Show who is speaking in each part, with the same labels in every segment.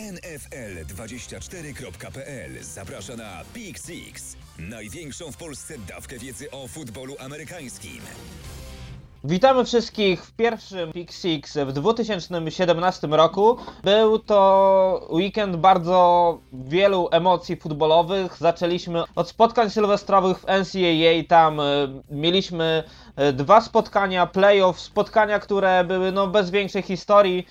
Speaker 1: NFL24.pl zaprasza na Pick Six, największą w Polsce dawkę wiedzy o futbolu amerykańskim.
Speaker 2: Witamy wszystkich w pierwszym Pick Six w 2017 roku. Był to weekend bardzo wielu emocji futbolowych. Zaczęliśmy od spotkań sylwestrowych w NCAA. Tam e, mieliśmy e, dwa spotkania playoff, spotkania, które były no, bez większej historii.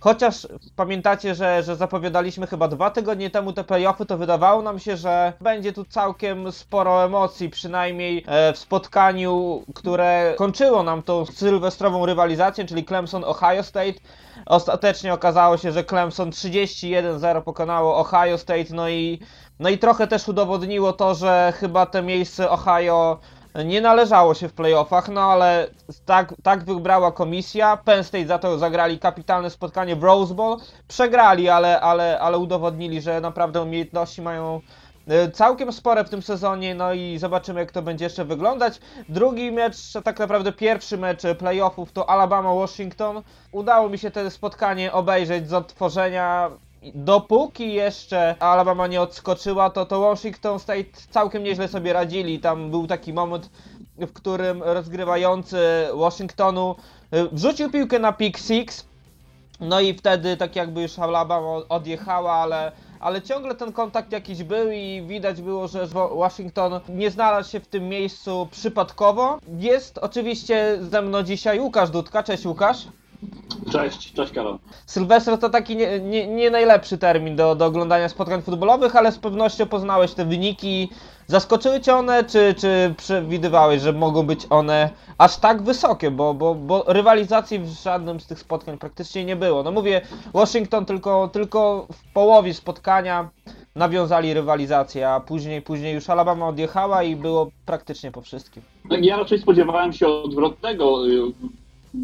Speaker 2: Chociaż pamiętacie, że, że zapowiadaliśmy chyba dwa tygodnie temu te playoffy, to wydawało nam się, że będzie tu całkiem sporo emocji, przynajmniej e, w spotkaniu, które kończyło nam tą sylwestrową rywalizację, czyli Clemson-Ohio State. Ostatecznie okazało się, że Clemson 31-0 pokonało Ohio State, no i, no i trochę też udowodniło to, że chyba te miejsce Ohio nie należało się w playoffach, no ale tak, tak wybrała komisja. Penn State za to zagrali kapitalne spotkanie w Rose Bowl. Przegrali, ale, ale, ale udowodnili, że naprawdę umiejętności mają e, całkiem spore w tym sezonie, no i zobaczymy jak to będzie jeszcze wyglądać. Drugi mecz, tak naprawdę pierwszy mecz playoffów to Alabama-Washington. Udało mi się to spotkanie obejrzeć z odtworzenia. Dopóki jeszcze Alabama nie odskoczyła, to, to Washington State całkiem nieźle sobie radzili. Tam był taki moment, w którym rozgrywający Washingtonu y, wrzucił piłkę na pick six, no i wtedy tak jakby już Alabama odjechała, ale, ale ciągle ten kontakt jakiś był i widać było, że Washington nie znalazł się w tym miejscu przypadkowo. Jest oczywiście ze mną dzisiaj Łukasz Dudka. Cześć Łukasz.
Speaker 3: Cześć, cześć Karol.
Speaker 2: Sylwester to taki nie, nie, nie najlepszy termin do, do oglądania spotkań futbolowych, ale z pewnością poznałeś te wyniki. Zaskoczyły Cię one, czy, czy przewidywałeś, że mogą być one aż tak wysokie, bo, bo, bo rywalizacji w żadnym z tych spotkań praktycznie nie było. No mówię, Washington tylko, tylko w połowie spotkania nawiązali rywalizację, a później, później już Alabama odjechała i było praktycznie po wszystkim.
Speaker 3: No, ja raczej spodziewałem się odwrotnego y,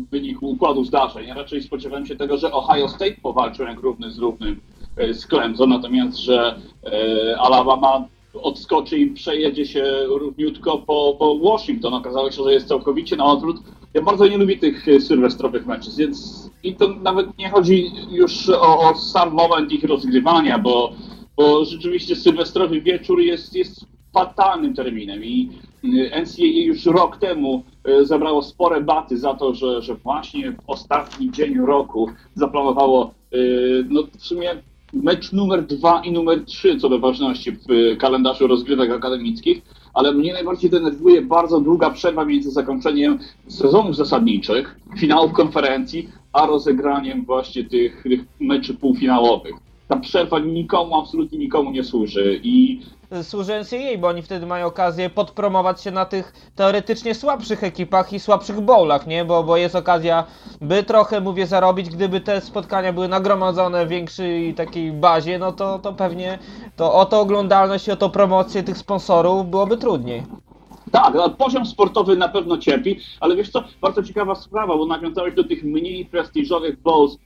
Speaker 3: w wyniku układu zdarzeń. Ja raczej spodziewałem się tego, że Ohio State powalczył jak równy z równym y, z Clemson, natomiast że y, Alabama odskoczy i przejedzie się równiutko po, po Washington. Okazało się, że jest całkowicie na odwrót. Ja bardzo nie lubię tych sylwestrowych meczów, więc i to nawet nie chodzi już o, o sam moment ich rozgrywania, bo, bo rzeczywiście sylwestrowy wieczór jest, jest fatalnym terminem i NCAA już rok temu zabrało spore baty za to, że, że właśnie w ostatni dzień roku zaplanowało no, w sumie mecz numer dwa i numer trzy co do ważności w kalendarzu rozgrywek akademickich, ale mnie najbardziej denerwuje bardzo długa przerwa między zakończeniem sezonów zasadniczych, finałów konferencji, a rozegraniem właśnie tych, tych meczy półfinałowych. Ta przerwa nikomu, absolutnie nikomu nie służy i
Speaker 2: służy NCAA, bo oni wtedy mają okazję podpromować się na tych teoretycznie słabszych ekipach i słabszych bowlach, nie? Bo, bo jest okazja, by trochę, mówię, zarobić, gdyby te spotkania były nagromadzone w większej takiej bazie, no to, to pewnie to o to oglądalność i o to promocję tych sponsorów byłoby trudniej.
Speaker 3: Tak, no, poziom sportowy na pewno cierpi, ale wiesz co, bardzo ciekawa sprawa, bo nawiązałeś do tych mniej prestiżowych bowls.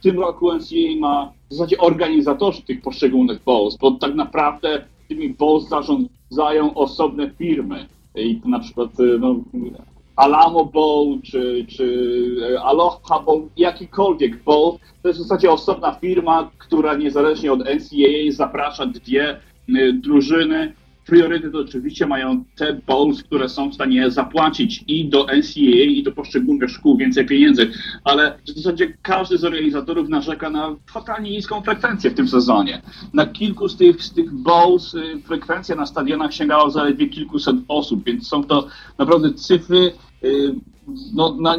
Speaker 3: W tym roku NCAA ma w zasadzie organizatorzy tych poszczególnych bowls, bo tak naprawdę tymi bowls zarządzają osobne firmy. I na przykład no, Alamo Bowl czy, czy Aloha Bowl, jakikolwiek bowl, to jest w zasadzie osobna firma, która niezależnie od NCAA zaprasza dwie drużyny priorytet oczywiście mają te bowls, które są w stanie zapłacić i do NCAA, i do poszczególnych szkół więcej pieniędzy, ale w zasadzie każdy z organizatorów narzeka na fatalnie niską frekwencję w tym sezonie. Na kilku z tych, z tych bowls y, frekwencja na stadionach sięgała zaledwie kilkuset osób, więc są to naprawdę cyfry y, no, na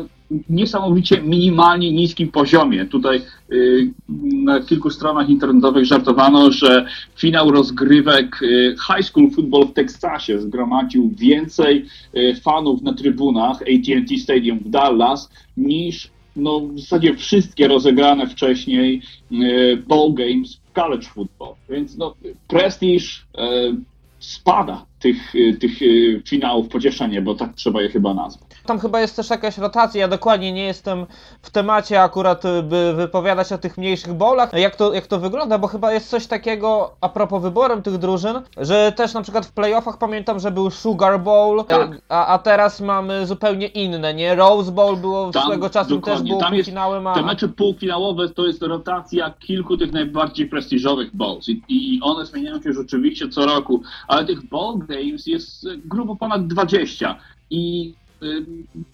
Speaker 3: niesamowicie minimalnie niskim poziomie. Tutaj y, na kilku stronach internetowych żartowano, że finał rozgrywek y, high school football w Teksasie zgromadził więcej y, fanów na trybunach AT&T Stadium w Dallas niż no, w zasadzie wszystkie rozegrane wcześniej ball games w college football. Więc no, prestiż spada tych, tych finałów, pocieszenie, bo tak trzeba je chyba nazwać.
Speaker 2: Tam chyba jest też jakaś rotacja, ja dokładnie nie jestem w temacie akurat, y, by wypowiadać o tych mniejszych bowlach. Jak to, jak to wygląda, bo chyba jest coś takiego a propos wyborem tych drużyn, że też na przykład w playoffach pamiętam, że był Sugar Bowl,
Speaker 3: Tak.
Speaker 2: y, a, a teraz mamy zupełnie inne, nie? Rose Bowl było
Speaker 3: Tam,
Speaker 2: swego czasu też było
Speaker 3: Tam jest-
Speaker 2: półfinałem, a...
Speaker 3: Te mecze półfinałowe to jest rotacja kilku tych najbardziej prestiżowych bowls i, i one zmieniają się rzeczywiście co roku, ale tych bowl games jest e, grubo ponad 20 i y,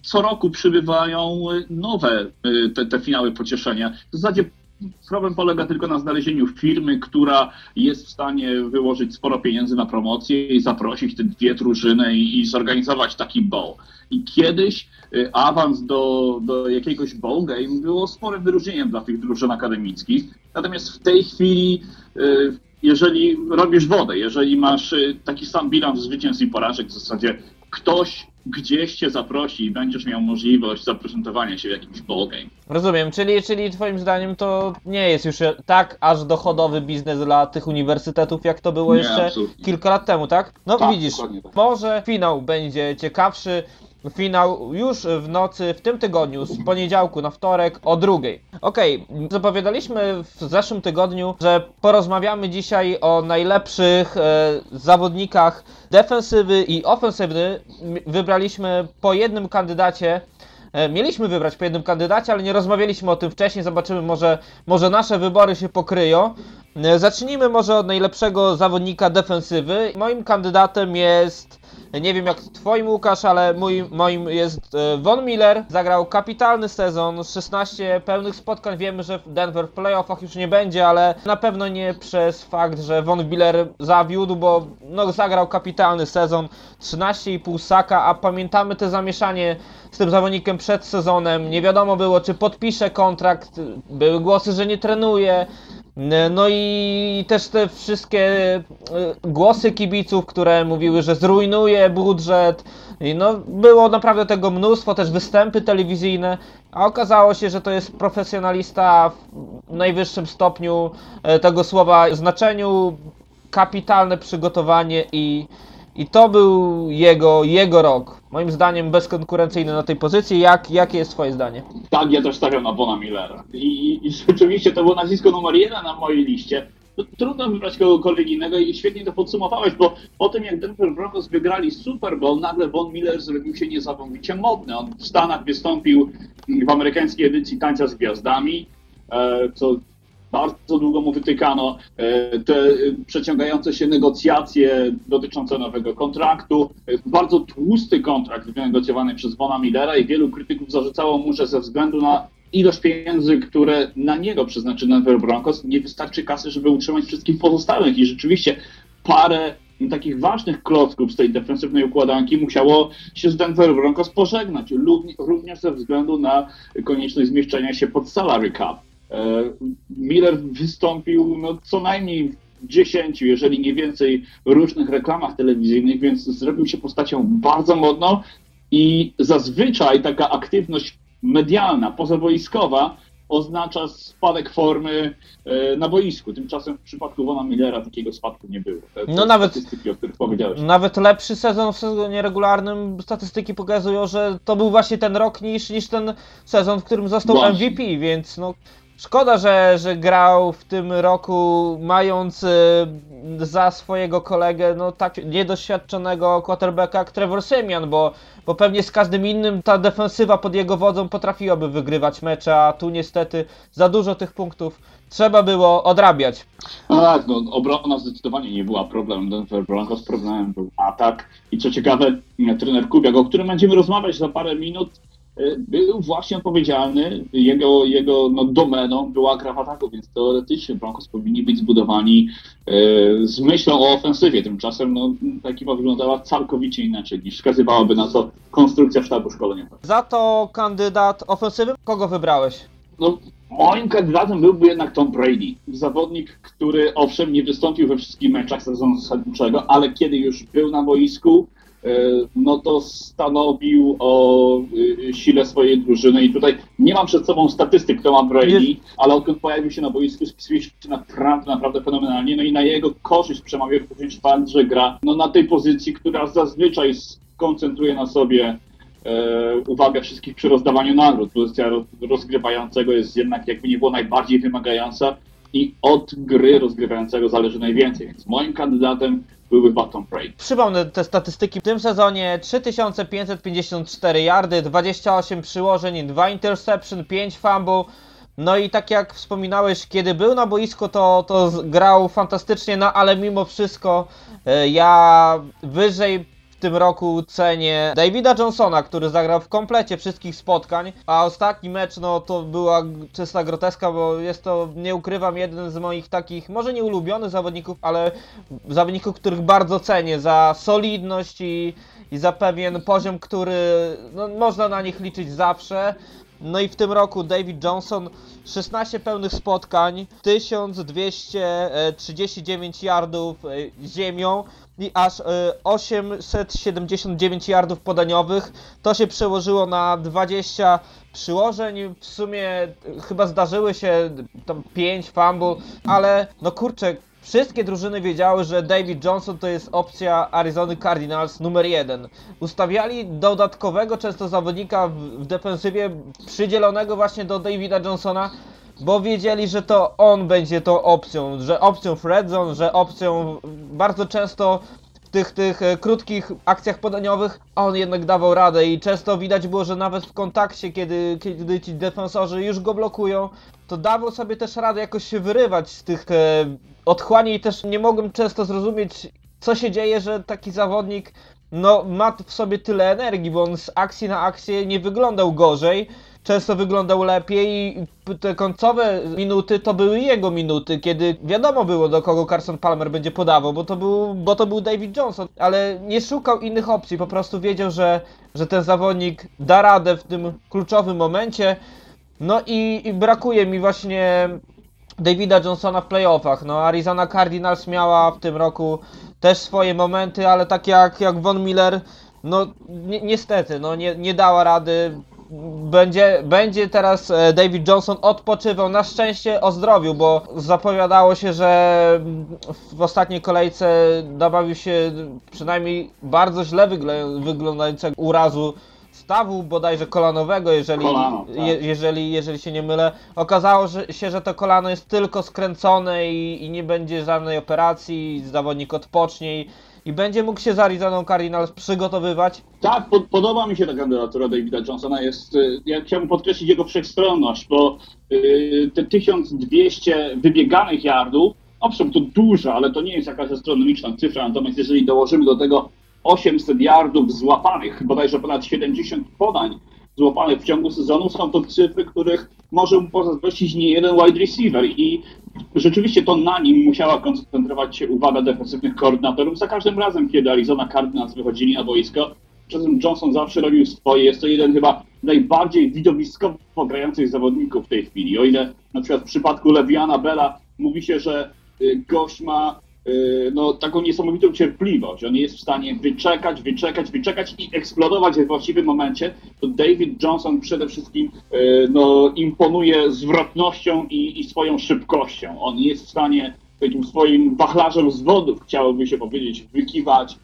Speaker 3: co roku przybywają y, nowe y, te, te finały pocieszenia. W zasadzie problem polega tylko na znalezieniu firmy, która jest w stanie wyłożyć sporo pieniędzy na promocję i zaprosić te dwie drużyny i, i zorganizować taki bowl. I kiedyś y, awans do, do jakiegoś bowl game było sporym wyróżnieniem dla tych drużyn akademickich. Natomiast w tej chwili, y, jeżeli robisz wodę, jeżeli masz y, taki sam bilans zwycięstw i porażek, w zasadzie ktoś gdzieś cię zaprosi i będziesz miał możliwość zaprezentowania się w jakimś bowl game.
Speaker 2: Rozumiem, czyli, czyli twoim zdaniem to nie jest już tak aż dochodowy biznes dla tych uniwersytetów, jak to było
Speaker 3: Nie,
Speaker 2: jeszcze
Speaker 3: absolutnie.
Speaker 2: kilka lat temu, tak? No
Speaker 3: Tak,
Speaker 2: widzisz,
Speaker 3: tak.
Speaker 2: może finał będzie ciekawszy. Finał już w nocy, w tym tygodniu, z poniedziałku na wtorek o drugiej. Okej, zapowiadaliśmy w zeszłym tygodniu, że porozmawiamy dzisiaj o najlepszych e, zawodnikach defensywy i ofensywy. Wybraliśmy po jednym kandydacie E, Mieliśmy wybrać po jednym kandydacie, ale nie rozmawialiśmy o tym wcześniej. Zobaczymy, może, może nasze wybory się pokryją. E, Zacznijmy może od najlepszego zawodnika defensywy. Moim kandydatem jest, nie wiem jak twoim Łukasz, ale mój, moim jest e, Von Miller. Zagrał kapitalny sezon, 16 pełnych spotkań. Wiemy, że w Denver w playoffach już nie będzie, ale na pewno nie przez fakt, że Von Miller zawiódł, bo no, zagrał kapitalny sezon, 13,5 saka, a pamiętamy te zamieszanie z tym zawodnikiem przed sezonem. Nie wiadomo było, czy podpisze kontrakt. Były głosy, że nie trenuje. No i też te wszystkie y, głosy kibiców, które mówiły, że zrujnuje budżet. I no, było naprawdę tego mnóstwo, też występy telewizyjne, a okazało się, że to jest profesjonalista w najwyższym stopniu e, tego słowa znaczeniu, kapitalne przygotowanie i, i to był jego, jego rok. Moim zdaniem bezkonkurencyjny na tej pozycji. Jak, jakie jest twoje zdanie?
Speaker 3: Tak, ja też stawiam na Bona Millera. I, I rzeczywiście to było nazwisko numer jeden na mojej liście. No, trudno wybrać kogokolwiek innego i świetnie to podsumowałeś, bo po tym jak Denver Broncos wygrali Super Bowl, nagle Von Miller zrobił się niesamowicie modny. On w Stanach wystąpił w amerykańskiej edycji Tańca z Gwiazdami, e, co bardzo długo mu wytykano. E, Te e, przeciągające się negocjacje dotyczące nowego kontraktu. E, Bardzo tłusty kontrakt wynegocjowany przez Vona Millera i wielu krytyków zarzucało mu, że ze względu na ilość pieniędzy, które na niego przeznaczy Denver Broncos, nie wystarczy kasy, żeby utrzymać wszystkich pozostałych. I rzeczywiście parę takich ważnych klocków z tej defensywnej układanki musiało się z Denver Broncos pożegnać, również ze względu na konieczność zmieszczenia się pod salary cap. E, Miller wystąpił no, co najmniej w 10, jeżeli nie więcej, różnych reklamach telewizyjnych, więc zrobił się postacią bardzo modną i zazwyczaj taka aktywność medialna, pozawojskowa oznacza spadek formy e, na boisku. Tymczasem w przypadku Vona Millera takiego spadku nie było. Te, te
Speaker 2: No nawet-
Speaker 3: statystyki, o których powiedziałeś.
Speaker 2: Nawet lepszy sezon w sezonie regularnym. Statystyki pokazują, że to był właśnie ten rok niż, niż ten sezon, w którym został
Speaker 3: Właśnie.
Speaker 2: MVP, więc no. Szkoda, że, że grał w tym roku, mając e, za swojego kolegę no tak niedoświadczonego quarterbacka Trevor Siemian, bo, bo pewnie z każdym innym ta defensywa pod jego wodzą potrafiłaby wygrywać mecze, a tu niestety za dużo tych punktów trzeba było odrabiać.
Speaker 3: No tak, no, obrona zdecydowanie nie była problemem Denver Broncos, problemem był atak. I co ciekawe, trener Kubiak, o którym będziemy rozmawiać za parę minut, y, był właśnie odpowiedzialny, jego, jego no, domeną była gra w ataku, więc teoretycznie Broncos powinni być zbudowani y, z myślą o ofensywie. Tymczasem no, ta ekipa wyglądała całkowicie inaczej niż wskazywałaby na to konstrukcja sztabu szkoleniowego.
Speaker 2: Za to kandydat ofensywy, kogo wybrałeś?
Speaker 3: No, moim kandydatem byłby jednak Tom Brady. Zawodnik, który owszem nie wystąpił we wszystkich meczach sezonu zasadniczego, ale kiedy już był na boisku, e, no to stanowił o e, sile swojej drużyny i tutaj nie mam przed sobą statystyk Toma Brady,
Speaker 2: Nie-
Speaker 3: ale odkąd pojawił się na boisku spisuje się naprawdę, naprawdę fenomenalnie, no i na jego korzyść przemawia również fakt, że gra no, na tej pozycji, która zazwyczaj skoncentruje na sobie e, uwagę wszystkich przy rozdawaniu nagród. Pozycja ro- rozgrywającego jest jednak jakby nie było najbardziej wymagająca i od gry rozgrywającego zależy najwięcej, więc moim kandydatem byłby Baton Prey.
Speaker 2: Przypomnę te statystyki. W tym sezonie 3554 yardy, 28 przyłożeń, 2 interception, 5 fumble. No i tak jak wspominałeś, kiedy był na boisku, to, to grał fantastycznie, no ale mimo wszystko e, ja wyżej tym roku cenię Davida Johnsona, który zagrał w komplecie wszystkich spotkań, a ostatni mecz, no to była czysta groteska, bo jest to, nie ukrywam, jeden z moich takich, może nie ulubionych zawodników, ale zawodników, których bardzo cenię za solidność i, i za pewien poziom, który no, można na nich liczyć zawsze. No i w tym roku David Johnson 16 pełnych spotkań, 1239 yardów e, ziemią i aż e, 879 yardów podaniowych. To się przełożyło na 20 przyłożeń. W sumie e, chyba zdarzyły się tam 5 fumble, ale no kurczę, Wszystkie drużyny wiedziały, że David Johnson to jest opcja Arizony Cardinals numer jeden. Ustawiali dodatkowego często zawodnika w, defensywie przydzielonego właśnie do Davida Johnsona, bo wiedzieli, że to on będzie tą opcją, że opcją w red zone, że opcją bardzo często w tych, tych e, krótkich akcjach podaniowych on jednak dawał radę i często widać było, że nawet w kontakcie, kiedy, kiedy ci defensorzy już go blokują, to dawał sobie też radę jakoś się wyrywać z tych e, otchłani i też nie mogłem często zrozumieć, co się dzieje, że taki zawodnik no, ma w sobie tyle energii, bo on z akcji na akcję nie wyglądał gorzej, często wyglądał lepiej i te końcowe minuty to były jego minuty, kiedy wiadomo było do kogo Carson Palmer będzie podawał, bo to był, bo to był David Johnson, ale nie szukał innych opcji, po prostu wiedział, że, że ten zawodnik da radę w tym kluczowym momencie. No i, i brakuje mi właśnie Davida Johnsona w playoffach. No Arizona Cardinals miała w tym roku też swoje momenty, ale tak jak, jak Von Miller, no ni niestety, no nie, nie dała rady. Będzie, będzie teraz e, David Johnson odpoczywał, na szczęście o zdrowiu, bo zapowiadało się, że w ostatniej kolejce nabawił się przynajmniej bardzo źle wygl- wyglądającego urazu stawu bodajże kolanowego, jeżeli,
Speaker 3: Kolano, tak.
Speaker 2: je, jeżeli, jeżeli się nie mylę. Okazało że, się, że to kolano jest tylko skręcone i, i nie będzie żadnej operacji, zawodnik odpocznie i, i będzie mógł się z Arizoną Cardinals przygotowywać.
Speaker 3: Tak, po, podoba mi się ta kandydatura Davida Johnsona. Jest, y, ja chciałbym podkreślić jego wszechstronność, bo y, te 1200 wybieganych yardów, owszem, to dużo, ale to nie jest jakaś astronomiczna cyfra, natomiast jeżeli dołożymy do tego 800 yardów złapanych, bodajże ponad 70 podań złapanych w ciągu sezonu, są to cyfry, których może mu pozazdrościć nie jeden wide receiver i rzeczywiście to na nim musiała koncentrować się uwaga defensywnych koordynatorów za każdym razem, kiedy Arizona Cardinals wychodzili na boisko. Tym Johnson zawsze robił swoje. Jest to jeden chyba najbardziej widowiskowo grających zawodników w tej chwili. O ile na przykład w przypadku Leviana Bella mówi się, że y, gość ma no, taką niesamowitą cierpliwość. On jest w stanie wyczekać, wyczekać, wyczekać i eksplodować we właściwym momencie. To David Johnson przede wszystkim y, no, imponuje zwrotnością i, i swoją szybkością. On jest w stanie takim swoim wachlarzem z wodów, chciałoby się powiedzieć, wykiwać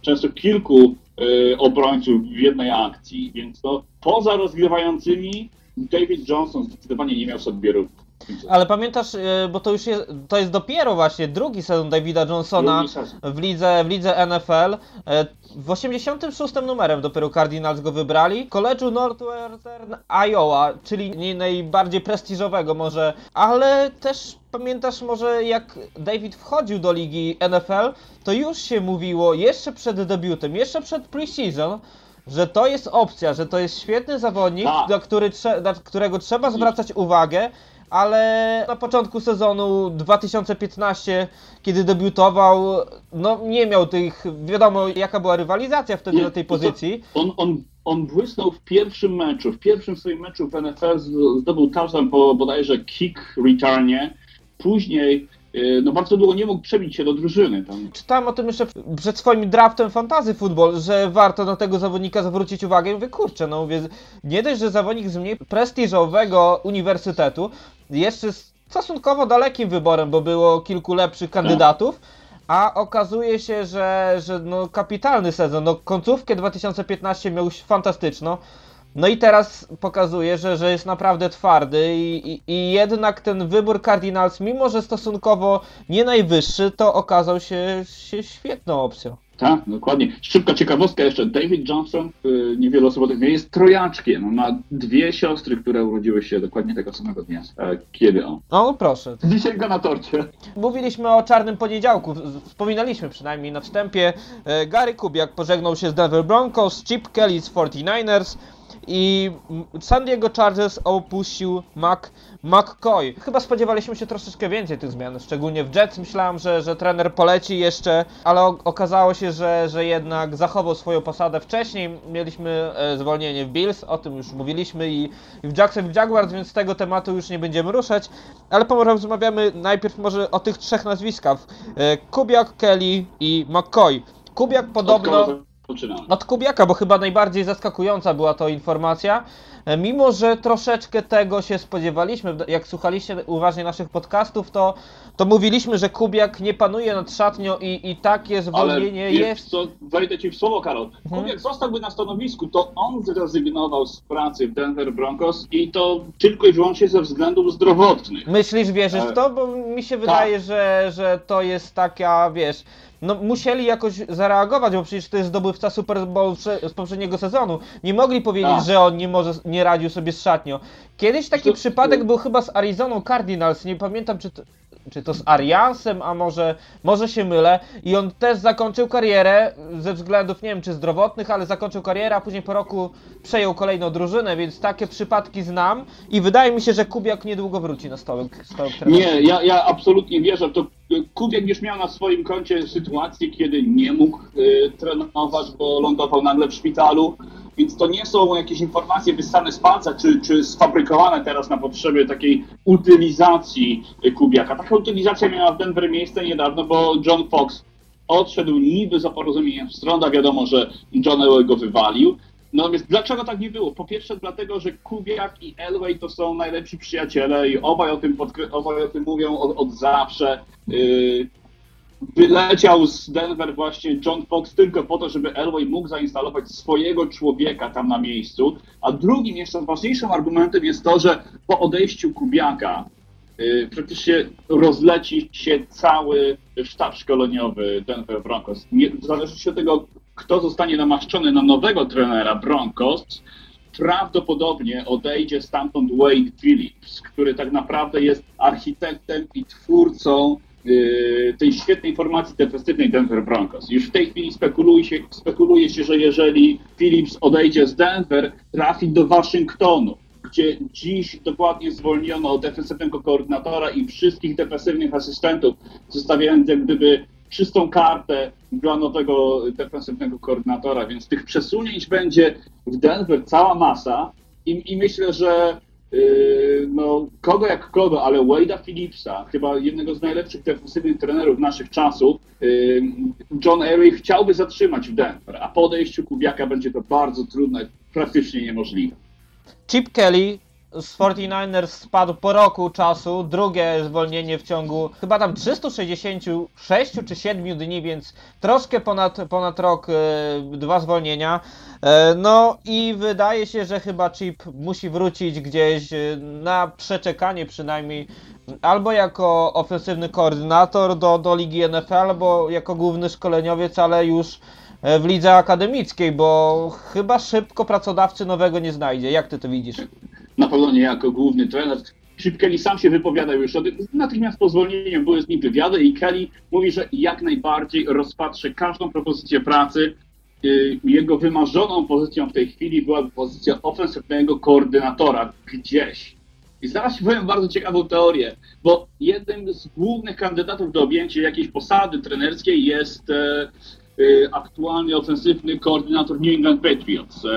Speaker 3: często kilku y, obrońców w jednej akcji. Więc to poza rozgrywającymi David Johnson zdecydowanie nie miał sobie równych.
Speaker 2: Ale pamiętasz, e, bo to już jest, to jest dopiero właśnie drugi sezon Davida Johnsona w lidze, w lidze NFL. E, W 86 numerem dopiero Cardinals go wybrali. W College'u Northwestern Iowa, czyli nie najbardziej prestiżowego może, ale też pamiętasz może jak David wchodził do ligi NFL, to już się mówiło jeszcze przed debiutem, jeszcze przed preseason, że to jest opcja, że to jest świetny zawodnik,
Speaker 3: Tak.
Speaker 2: na, który trze- na którego trzeba zwracać uwagę, ale na początku sezonu 2015, kiedy debiutował, no nie miał tych, wiadomo jaka była rywalizacja wtedy
Speaker 3: Nie,
Speaker 2: na tej pozycji.
Speaker 3: On, on, on błysnął w pierwszym meczu, w pierwszym swoim meczu w NFL zdobył touchdown po bodajże kick returnie. Później y, no bardzo długo nie mógł przebić się do drużyny. Tam
Speaker 2: Czytałem o tym jeszcze przed swoim draftem fantasy football, że warto na tego zawodnika zwrócić uwagę. I mówię, kurczę, no mówię, nie dość, że zawodnik z mniej prestiżowego uniwersytetu, jeszcze stosunkowo dalekim wyborem, bo było kilku lepszych kandydatów, a okazuje się, że, że no kapitalny sezon. No końcówkę 2015 miał fantastyczną. No i teraz pokazuje, że, że jest naprawdę twardy i, i, i jednak ten wybór Cardinals, mimo że stosunkowo nie najwyższy, to okazał się, się świetną opcją.
Speaker 3: Tak, dokładnie. Szybka ciekawostka jeszcze. David Johnson, y, niewiele osób o tym wie, jest trojaczkiem. On ma dwie siostry, które urodziły się dokładnie tego samego dnia. E, Kiedy on?
Speaker 2: No proszę.
Speaker 3: Wisienka na torcie.
Speaker 2: Mówiliśmy o czarnym poniedziałku, wspominaliśmy przynajmniej na wstępie. E, Gary Kubiak pożegnał się z Denver Broncos, Chip Kelly z 49ers i San Diego Chargers opuścił Mac, McCoy. Chyba spodziewaliśmy się troszeczkę więcej tych zmian, szczególnie w Jets myślałem, że, że trener poleci jeszcze, ale okazało się, że, że jednak zachował swoją posadę wcześniej. Mieliśmy e, zwolnienie w Bills, o tym już mówiliśmy i, i w Jacksonville Jaguars, więc z tego tematu już nie będziemy ruszać, ale porozmawiamy najpierw może o tych trzech nazwiskach. E, Kubiak, Kelly i McCoy. Kubiak podobno...
Speaker 3: Zaczynamy?
Speaker 2: Od Kubiaka, bo chyba najbardziej zaskakująca była to informacja. E, Mimo, że troszeczkę tego się spodziewaliśmy, jak słuchaliście uważnie naszych podcastów, to, to mówiliśmy, że Kubiak nie panuje nad szatnią i, i takie
Speaker 3: Ale
Speaker 2: zwolnienie
Speaker 3: wiesz
Speaker 2: jest.
Speaker 3: co, wejdę ci w słowo, Karol.
Speaker 2: Mhm.
Speaker 3: Kubiak zostałby na stanowisku, to on zrezygnował z pracy w Denver Broncos i to tylko i wyłącznie ze względów zdrowotnych.
Speaker 2: Myślisz, wierzysz w
Speaker 3: E,
Speaker 2: to? Bo mi się wydaje, że, że to jest taka, wiesz. No, musieli jakoś zareagować, bo przecież to jest zdobywca Super Bowl z poprzedniego sezonu. Nie mogli powiedzieć,
Speaker 3: Tak.
Speaker 2: że on nie może, nie radził sobie z szatnią. Kiedyś taki
Speaker 3: To-
Speaker 2: przypadek był chyba z Arizoną Cardinals, nie pamiętam czy to, czy to z Ariansem, a może, może się mylę. I on też zakończył karierę ze względów, nie wiem czy zdrowotnych, ale zakończył karierę, a później po roku przejął kolejną drużynę, więc takie przypadki znam i wydaje mi się, że Kubiak niedługo wróci na stołek, stołek.
Speaker 3: Nie, ja, ja absolutnie wierzę to. Kubiak już miał na swoim koncie sytuację, kiedy nie mógł y, trenować, bo lądował nagle w szpitalu. Więc to nie są jakieś informacje wyssane z palca, czy, czy sfabrykowane teraz na potrzeby takiej utylizacji y, Kubiaka. Taka utylizacja miała w Denver miejsce niedawno, bo John Fox odszedł niby za porozumieniem stron, a wiadomo, że John Elway go wywalił. Natomiast dlaczego tak nie było? Po pierwsze dlatego, że Kubiak i Elway to są najlepsi przyjaciele i obaj o tym, obaj o tym mówią od, od zawsze. Yy, wyleciał z Denver właśnie John Fox tylko po to, żeby Elway mógł zainstalować swojego człowieka tam na miejscu. A drugim, jeszcze ważniejszym argumentem jest to, że po odejściu Kubiaka yy, praktycznie rozleci się cały sztab szkoleniowy Denver Broncos. Nie, w zależności od tego, kto zostanie namaszczony na nowego trenera Broncos, prawdopodobnie odejdzie stamtąd Wade Phillips, który tak naprawdę jest architektem i twórcą tej świetnej formacji defensywnej Denver Broncos. Już w tej chwili spekuluje się, spekuluje się, że jeżeli Phillips odejdzie z Denver, trafi do Waszyngtonu, gdzie dziś dokładnie zwolniono defensywnego koordynatora i wszystkich defensywnych asystentów, zostawiając jak gdyby czystą kartę dla nowego defensywnego koordynatora, więc tych przesunięć będzie w Denver cała masa i, i myślę, że no, kogo jak kogo, ale Wade'a Phillipsa, chyba jednego z najlepszych defensywnych trenerów naszych czasów, yy, John Elway chciałby zatrzymać w Denver, a po odejściu Kubiaka będzie to bardzo trudne, praktycznie niemożliwe.
Speaker 2: Chip Kelly z 49ers spadł po roku czasu, drugie zwolnienie w ciągu chyba tam 366 czy 7 dni, więc troszkę ponad, ponad rok, e, dwa zwolnienia. E, no i wydaje się, że chyba Chip musi wrócić gdzieś e, na przeczekanie przynajmniej albo jako ofensywny koordynator do, do ligi NFL, albo jako główny szkoleniowiec, ale już w lidze akademickiej, bo chyba szybko pracodawcy nowego nie znajdzie. Jak ty to widzisz?
Speaker 3: Na pewno nie jako główny trener. Chip Kelly sam się wypowiadał już o tym, natychmiast po zwolnieniu były z nim wywiady i Kelly mówi, że jak najbardziej rozpatrzy każdą propozycję pracy. Yy, Jego wymarzoną pozycją w tej chwili była pozycja ofensywnego koordynatora gdzieś. I zaraz ci powiem bardzo ciekawą teorię, bo jednym z głównych kandydatów do objęcia jakiejś posady trenerskiej jest e, e, aktualny ofensywny koordynator New England Patriots, e,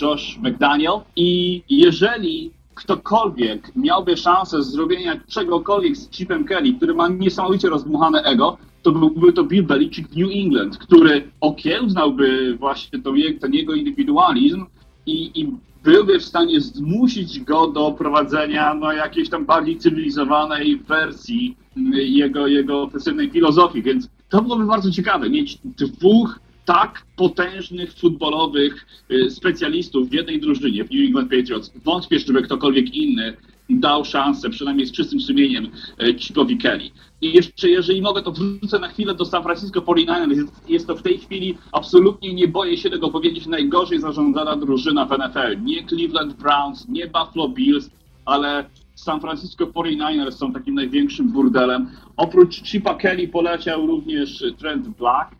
Speaker 3: Josh McDaniel. I jeżeli ktokolwiek miałby szansę zrobienia czegokolwiek z Chipem Kelly, który ma niesamowicie rozdmuchane ego, to byłby to Bill Belichick New England, który okiełznałby właśnie to, ten jego indywidualizm i, i byłby w stanie zmusić go do prowadzenia no, jakiejś tam bardziej cywilizowanej wersji mm, jego, jego ofensywnej filozofii, więc to byłoby bardzo ciekawe, mieć dwóch tak potężnych futbolowych y, specjalistów w jednej drużynie, w New England Patriots. Wątpię, żeby ktokolwiek inny dał szansę, przynajmniej z czystym sumieniem, y, Chipowi Kelly. I jeszcze, jeżeli mogę, to wrócę na chwilę do San Francisco 49ers. Jest, jest to w tej chwili, absolutnie nie boję się tego powiedzieć, najgorzej zarządzana drużyna w NFL. Nie Cleveland Browns, nie Buffalo Bills, ale San Francisco 49ers są takim największym burdelem. Oprócz Chipa Kelly poleciał również Trent Black,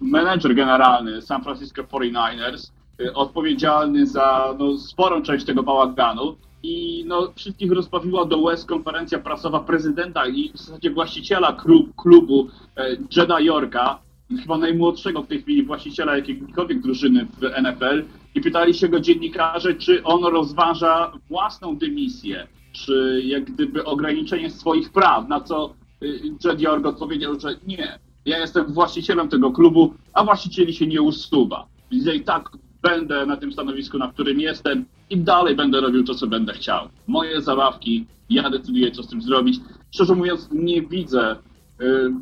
Speaker 3: menedżer generalny San Francisco 49ers, y, odpowiedzialny za no, sporą część tego bałaganu. I no, wszystkich rozbawiła do łez konferencja prasowa prezydenta i w zasadzie właściciela klub, klubu e, Jeda Yorka, chyba najmłodszego w tej chwili właściciela jakiejkolwiek drużyny w NFL. I pytali się go dziennikarze, czy on rozważa własną dymisję, czy jak gdyby ograniczenie swoich praw, na co y, Jed York odpowiedział, że nie, ja jestem właścicielem tego klubu, a właścicieli się nie usuwa. Więc ja i tak będę na tym stanowisku, na którym jestem i dalej będę robił to, co będę chciał. Moje zabawki, ja decyduję, co z tym zrobić. Szczerze mówiąc, nie widzę y,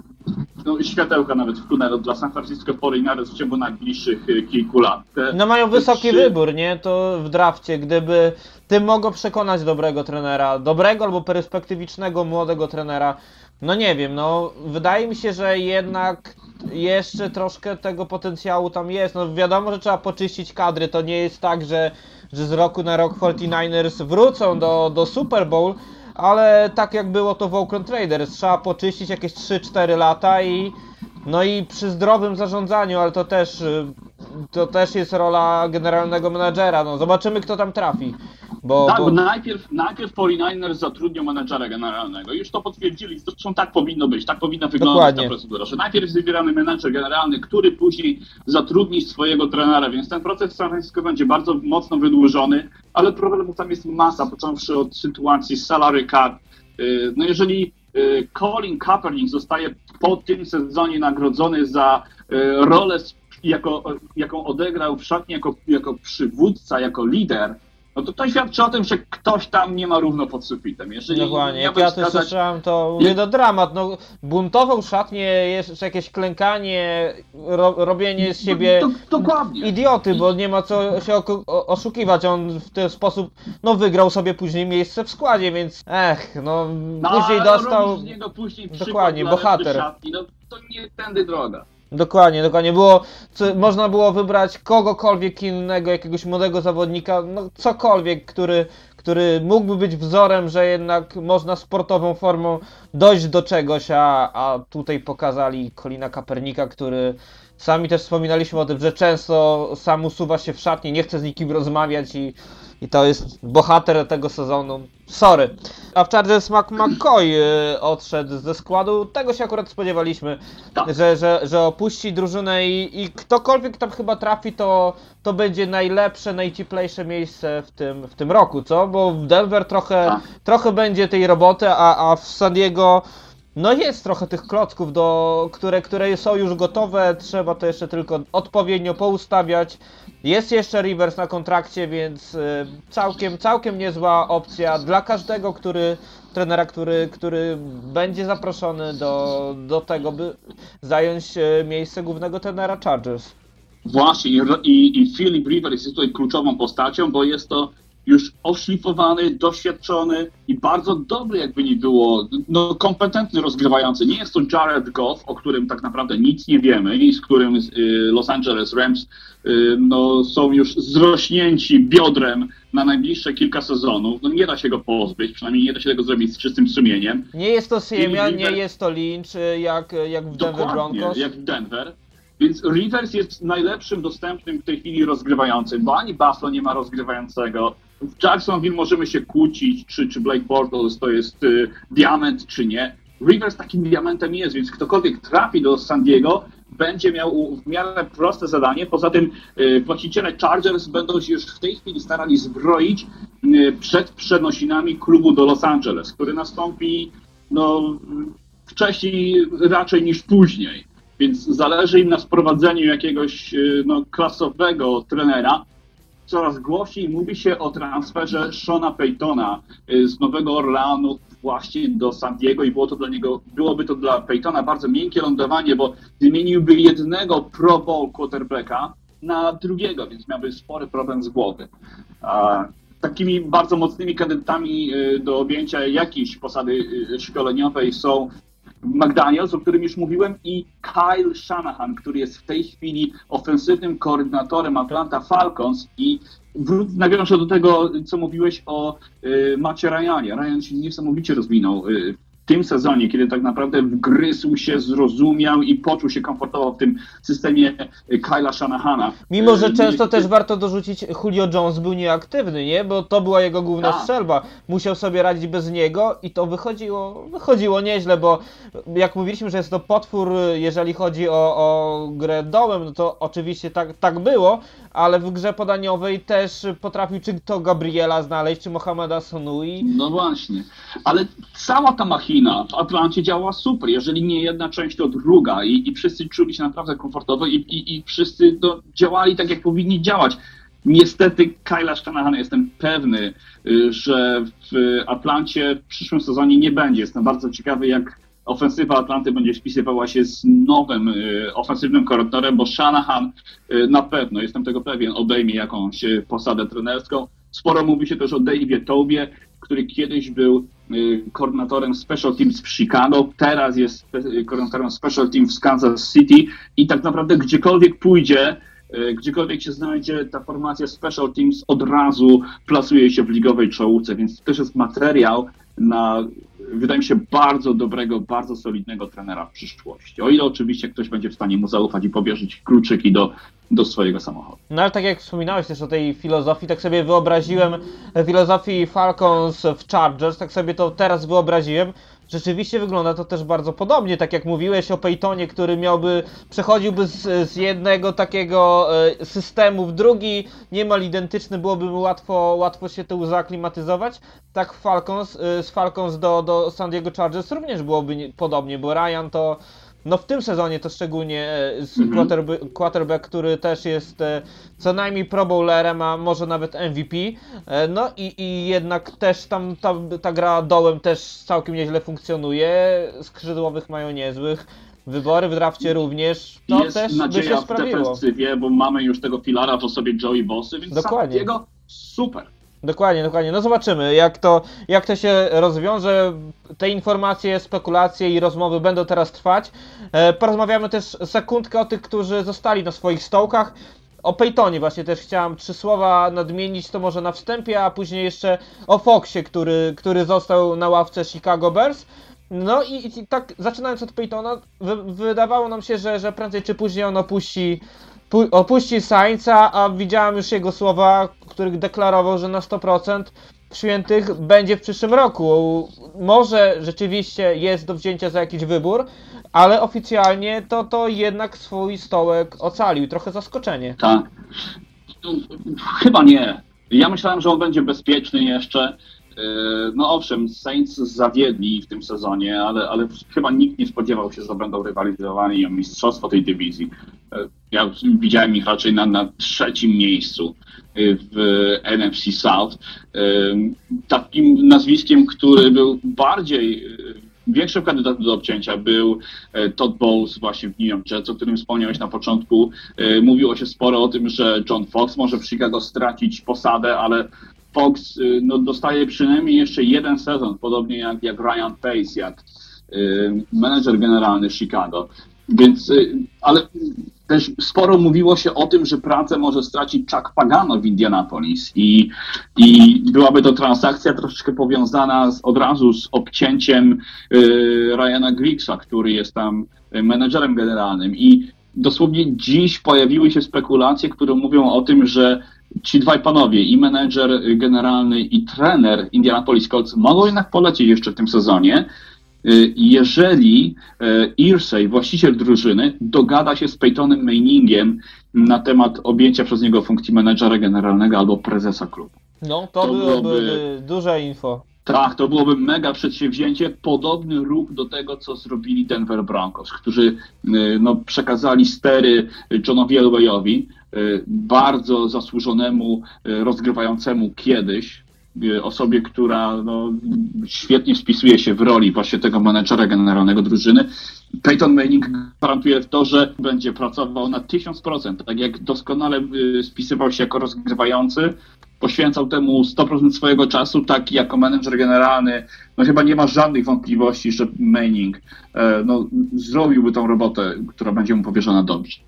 Speaker 3: no, światełka nawet w tunelu dla San Francisco 49ers w ciągu najbliższych y, kilku lat. Te,
Speaker 2: No mają wysoki
Speaker 3: trzy-
Speaker 2: wybór, nie? To w drafcie, gdyby tym mogą przekonać dobrego trenera, dobrego albo perspektywicznego młodego trenera. No nie wiem, no wydaje mi się, że jednak jeszcze troszkę tego potencjału tam jest. No wiadomo, że trzeba poczyścić kadry. To nie jest tak, że, że z roku na rok 49ers wrócą do, do Super Bowl, ale tak jak było to w Oakland Raiders, trzeba poczyścić jakieś 3-4 lata i no i przy zdrowym zarządzaniu, ale to też y, to też jest rola generalnego menadżera. No zobaczymy kto tam trafi. Bo,
Speaker 3: Tak,
Speaker 2: bo
Speaker 3: najpierw, najpierw 49ers zatrudnią menedżera generalnego. Już to potwierdzili, zresztą tak powinno być, tak powinna wyglądać
Speaker 2: Dokładnie.
Speaker 3: ta procedura, że najpierw jest wybierany menedżer generalny, który później zatrudni swojego trenera, więc ten proces w San Francisco będzie bardzo mocno wydłużony, ale problemów tam jest masa, począwszy od sytuacji salary cap. Yy, No jeżeli yy, Colin Kaepernick zostaje po tym sezonie nagrodzony za yy, rolę, jako, jaką odegrał w szatni jako, jako przywódca, jako lider, no to to świadczy o tym, że ktoś tam nie ma równo pod sufitem. Jeżeli
Speaker 2: Dokładnie, jak
Speaker 3: miałbym
Speaker 2: ja to
Speaker 3: wskazać-
Speaker 2: słyszałem, to mówię, no dramat, no buntował szatnie, jeszcze jakieś klękanie, ro, robienie z siebie
Speaker 3: Do, do, dokładnie.
Speaker 2: idioty, bo nie ma co się oszukiwać, on w ten sposób, no wygrał sobie później miejsce w składzie, więc ech, no
Speaker 3: No,
Speaker 2: później dostał,
Speaker 3: z niego później
Speaker 2: Dokładnie, bohater.
Speaker 3: Szatni, no to nie tędy droga.
Speaker 2: Dokładnie, dokładnie, było, co, można było wybrać kogokolwiek innego, jakiegoś młodego zawodnika, no cokolwiek, który, który mógłby być wzorem, że jednak można sportową formą dojść do czegoś, a, a tutaj pokazali Kolina Kapernika, który sami też wspominaliśmy o tym, że często sam usuwa się w szatni, nie chce z nikim rozmawiać i, i to jest bohater tego sezonu. Sorry. A w Chargers Mac McCoy y, odszedł ze składu, tego się akurat spodziewaliśmy,
Speaker 3: Tak.
Speaker 2: że, że, że opuści drużynę i, i ktokolwiek tam chyba trafi, to, to będzie najlepsze, najcieplejsze miejsce w tym, w tym roku, co? Bo w Denver trochę,
Speaker 3: Tak.
Speaker 2: trochę będzie tej roboty, a, a w San Diego no jest trochę tych klocków, do, które, które są już gotowe, trzeba to jeszcze tylko odpowiednio poustawiać. Jest jeszcze Rivers na kontrakcie, więc y, całkiem, całkiem niezła opcja dla każdego, który trenera, który, który będzie zaproszony do, do tego, by zająć y, miejsce głównego trenera Chargers.
Speaker 3: Właśnie i, i, Philip Rivers jest tutaj kluczową postacią, bo jest to już oszlifowany, doświadczony i bardzo dobry, jakby nie było, no kompetentny rozgrywający. Nie jest to Jared Goff, o którym tak naprawdę nic nie wiemy i z którym y, Los Angeles Rams y, no, są już zrośnięci biodrem na najbliższe kilka sezonów. No, nie da się go pozbyć, przynajmniej nie da się tego zrobić z czystym sumieniem.
Speaker 2: Nie jest to Siemian, nie jest to Lynch, y, jak, jak w Denver
Speaker 3: Dokładnie,
Speaker 2: Broncos.
Speaker 3: jak w Denver. Więc Rivers jest najlepszym dostępnym w tej chwili rozgrywającym, bo ani Buffalo nie ma rozgrywającego. W Jacksonville możemy się kłócić, czy, czy Blake Bortles to jest y, diament, czy nie. Rivers takim diamentem jest, więc ktokolwiek trafi do San Diego, będzie miał w miarę proste zadanie. Poza tym y, właściciele Chargers będą się już w tej chwili starali zbroić y, przed przenosinami klubu do Los Angeles, który nastąpi no, wcześniej raczej niż później. Więc zależy im na sprowadzeniu jakiegoś y, no, klasowego trenera. Coraz głośniej mówi się o transferze Shona Paytona y, z Nowego Orleanu właśnie do San Diego i było to dla niego, byłoby to dla Paytona bardzo miękkie lądowanie, bo wymieniłby jednego Pro Bowl quarterbacka na drugiego, więc miałby spory problem z głowy. Takimi bardzo mocnymi kandydatami y, do objęcia jakiejś posady y, szkoleniowej są McDaniels, o którym już mówiłem, i Kyle Shanahan, który jest w tej chwili ofensywnym koordynatorem Atlanta Falcons i nawiążę do tego, co mówiłeś o y, Macie Ryanie. Ryan się niesamowicie rozwinął y, tym sezonie, kiedy tak naprawdę wgryzł się, zrozumiał i poczuł się komfortowo w tym systemie Kyla Shanahana.
Speaker 2: Mimo, że
Speaker 3: Y,
Speaker 2: często
Speaker 3: y,
Speaker 2: też warto dorzucić, Julio Jones był nieaktywny, nie? Bo to była jego główna
Speaker 3: Tak.
Speaker 2: strzelba. Musiał sobie radzić bez niego i to wychodziło, wychodziło nieźle, bo jak mówiliśmy, że jest to potwór, jeżeli chodzi o, o grę dołem, no to oczywiście tak, tak było, ale w grze podaniowej też potrafił czy to Gabriela znaleźć, czy Mohameda Sonui.
Speaker 3: No właśnie, ale cała ta machina w Atlancie działa super, jeżeli nie jedna część, to druga i, i wszyscy czuli się naprawdę komfortowo i, i, i wszyscy no, działali tak, jak powinni działać. Niestety Kyla Shanahana jestem pewny, y, że w Atlancie w przyszłym sezonie nie będzie. Jestem bardzo ciekawy, jak ofensywa Atlanty będzie spisywała się z nowym y, ofensywnym koordynatorem, bo Shanahan y, na pewno, jestem tego pewien, obejmie jakąś posadę trenerską. Sporo mówi się też o Dave'ie Tobie, który kiedyś był y, koordynatorem Special Teams w Chicago, teraz jest spe- koordynatorem Special Teams w Kansas City i tak naprawdę gdziekolwiek pójdzie, y, gdziekolwiek się znajdzie, ta formacja Special Teams od razu plasuje się w ligowej czołówce, więc to też jest materiał na, wydaje mi się, bardzo dobrego, bardzo solidnego trenera w przyszłości. O ile oczywiście ktoś będzie w stanie mu zaufać i powierzyć kluczyki do, do swojego samochodu.
Speaker 2: No ale tak jak wspominałeś też o tej filozofii, tak sobie wyobraziłem filozofii Falcons w Chargers, tak sobie to teraz wyobraziłem. Rzeczywiście wygląda to też bardzo podobnie, tak jak mówiłeś o Peytonie, który miałby, przechodziłby z, z jednego takiego e, systemu w drugi, niemal identyczny, byłoby mu łatwo, łatwo się tu zaaklimatyzować. Tak Falcons, e, z Falcons do, do San Diego Chargers również byłoby nie- podobnie, bo Ryan to no w tym sezonie to szczególnie e,
Speaker 3: Mhm.
Speaker 2: quarterback, quarterback, który też jest e, co najmniej pro bowlerem, a może nawet MVP. E, No i, i jednak też tam ta, ta gra dołem też całkiem nieźle funkcjonuje. Skrzydłowych mają niezłych. Wybory w drafcie również. To
Speaker 3: jest
Speaker 2: też by
Speaker 3: nadzieja
Speaker 2: się
Speaker 3: w
Speaker 2: sprawiło.
Speaker 3: defensywie, bo mamy już tego filara w osobie Joey Bossy, więc
Speaker 2: Dokładnie.
Speaker 3: Diego super.
Speaker 2: Dokładnie, dokładnie. No zobaczymy, jak to, jak to się rozwiąże. Te informacje, spekulacje i rozmowy będą teraz trwać. E, porozmawiamy też sekundkę o tych, którzy zostali na swoich stołkach. O Peytonie właśnie też chciałem trzy słowa nadmienić, to może na wstępie, a później jeszcze o Foxie, który, który został na ławce Chicago Bears. No i, i tak zaczynając od Peytona, wy, wydawało nam się, że, że prędzej czy później on opuści, pu, opuści Sainza, a widziałem już jego słowa, których deklarował, że na 100% świętych będzie w przyszłym roku. Może rzeczywiście jest do wzięcia za jakiś wybór, ale oficjalnie to, to jednak swój stołek ocalił. Trochę zaskoczenie.
Speaker 3: Tak. Chyba nie. Ja myślałem, że on będzie bezpieczny jeszcze. Yy, No owszem, Saints zawiedli w tym sezonie, ale, ale chyba nikt nie spodziewał się, że będą rywalizowali o mistrzostwo tej dywizji. Yy, Ja widziałem ich raczej na, na trzecim miejscu yy, w NFC South. Takim nazwiskiem, który był bardziej większym kandydatem do obcięcia był e, Todd Bowles właśnie w New York Jets, o którym wspomniałeś na początku. E, Mówiło się sporo o tym, że John Fox może w Chicago stracić posadę, ale Fox e, no, dostaje przynajmniej jeszcze jeden sezon, podobnie jak, jak Ryan Pace, jak e, menedżer generalny Chicago. Więc, e, ale też sporo mówiło się o tym, że pracę może stracić Chuck Pagano w Indianapolis i, i byłaby to transakcja troszeczkę powiązana z, od razu z obcięciem y, Ryana Griggsa, który jest tam y, menedżerem generalnym i dosłownie dziś pojawiły się spekulacje, które mówią o tym, że ci dwaj panowie, i menedżer y, generalny, i trener Indianapolis Colts mogą jednak polecieć jeszcze w tym sezonie, y, jeżeli y, Irsay, właściciel drużyny, dogada się z Peytonem Manningiem na temat objęcia przez niego funkcji menedżera generalnego albo prezesa klubu.
Speaker 2: No, to,
Speaker 3: To
Speaker 2: byłoby
Speaker 3: byłoby-
Speaker 2: duże info.
Speaker 3: Tak, to byłoby mega przedsięwzięcie. Podobny ruch do tego, co zrobili Denver Broncos, którzy y, no, przekazali stery Johnowi Elwayowi, y, bardzo zasłużonemu, y, rozgrywającemu kiedyś, osobie, która no, świetnie wpisuje się w roli właśnie tego menedżera generalnego drużyny. Peyton Manning gwarantuje to, że będzie pracował na 1000%, tak jak doskonale spisywał się jako rozgrywający, poświęcał temu 100% swojego czasu, tak jako menedżer generalny, no chyba nie ma żadnych wątpliwości, że Manning e, no, zrobiłby tą robotę, która będzie mu powierzona dobrze.